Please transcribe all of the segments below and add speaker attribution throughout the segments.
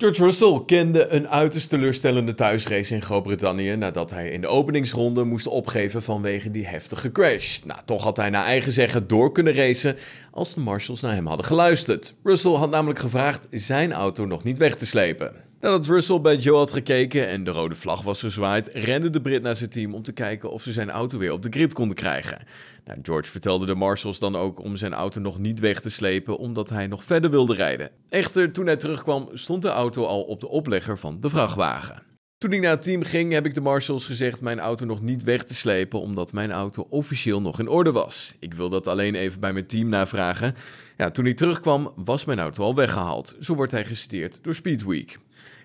Speaker 1: George Russell kende een uiterst teleurstellende thuisrace in Groot-Brittannië nadat hij in de openingsronde moest opgeven vanwege die heftige crash. Nou, toch had hij naar eigen zeggen door kunnen racen als de marshals naar hem hadden geluisterd. Russell had namelijk gevraagd zijn auto nog niet weg te slepen. Nadat Russell bij Joe had gekeken en de rode vlag was gezwaaid, rende de Brit naar zijn team om te kijken of ze zijn auto weer op de grid konden krijgen. Nou, George vertelde de marshals dan ook om zijn auto nog niet weg te slepen, omdat hij nog verder wilde rijden. Echter, toen hij terugkwam, stond de auto al op de oplegger van de vrachtwagen. Toen ik naar het team ging, heb ik de marshals gezegd mijn auto nog niet weg te slepen, omdat mijn auto officieel nog in orde was. Ik wil dat alleen even bij mijn team navragen. Ja, toen hij terugkwam, was mijn auto al weggehaald. Zo wordt hij geciteerd door Speedweek.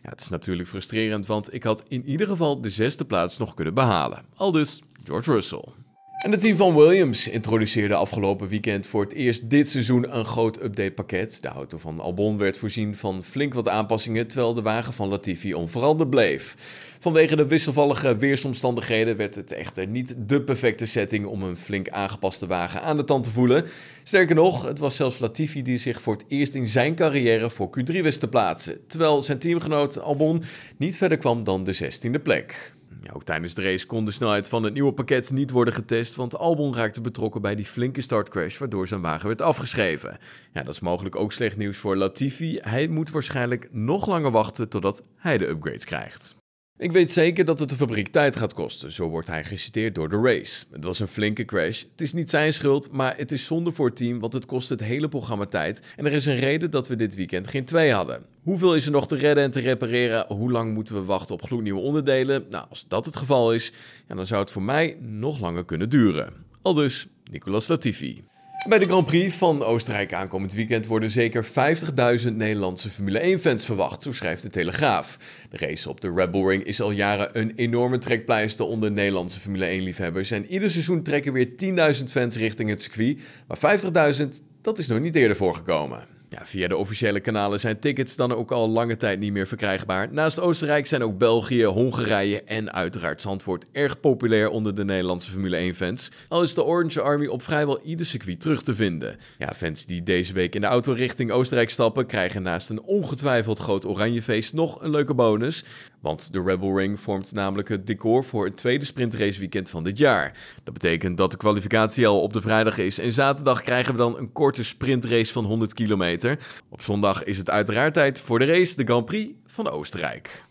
Speaker 1: Ja, het is natuurlijk frustrerend, want ik had in ieder geval de zesde plaats nog kunnen behalen. Al dus George Russell. En het team van Williams introduceerde afgelopen weekend voor het eerst dit seizoen een groot updatepakket. De auto van Albon werd voorzien van flink wat aanpassingen, terwijl de wagen van Latifi onveranderd bleef. Vanwege de wisselvallige weersomstandigheden werd het echter niet de perfecte setting om een flink aangepaste wagen aan de tand te voelen. Sterker nog, het was zelfs Latifi die zich voor het eerst in zijn carrière voor Q3 wist te plaatsen, terwijl zijn teamgenoot Albon niet verder kwam dan de 16e plek. Ja, ook tijdens de race kon de snelheid van het nieuwe pakket niet worden getest, want Albon raakte betrokken bij die flinke startcrash, waardoor zijn wagen werd afgeschreven. Ja, dat is mogelijk ook slecht nieuws voor Latifi. Hij moet waarschijnlijk nog langer wachten totdat hij de upgrades krijgt. Ik weet zeker dat het de fabriek tijd gaat kosten, zo wordt hij geciteerd door de race. Het was een flinke crash. Het is niet zijn schuld, maar het is zonde voor het team, want het kost het hele programma tijd. En er is een reden dat we dit weekend geen twee hadden. Hoeveel is er nog te redden en te repareren? Hoe lang moeten we wachten op gloednieuwe onderdelen? Nou, als dat het geval is, dan zou het voor mij nog langer kunnen duren. Al dus, Nicolas Latifi. Bij de Grand Prix van Oostenrijk aankomend weekend worden zeker 50.000 Nederlandse Formule 1-fans verwacht, zo schrijft de Telegraaf. De race op de Red Bull Ring is al jaren een enorme trekpleister onder Nederlandse Formule 1-liefhebbers. En ieder seizoen trekken weer 10.000 fans richting het circuit, maar 50.000, dat is nog niet eerder voorgekomen. Via de officiële kanalen zijn tickets dan ook al lange tijd niet meer verkrijgbaar. Naast Oostenrijk zijn ook België, Hongarije en uiteraard Zandvoort erg populair onder de Nederlandse Formule 1-fans. Al is de Orange Army op vrijwel ieder circuit terug te vinden. Ja, fans die deze week in de auto richting Oostenrijk stappen, krijgen naast een ongetwijfeld groot oranjefeest nog een leuke bonus. Want de Rebel Ring vormt namelijk het decor voor het tweede sprintraceweekend van dit jaar. Dat betekent dat de kwalificatie al op de vrijdag is en zaterdag krijgen we dan een korte sprintrace van 100 kilometer. Op zondag is het uiteraard tijd voor de race, de Grand Prix van Oostenrijk.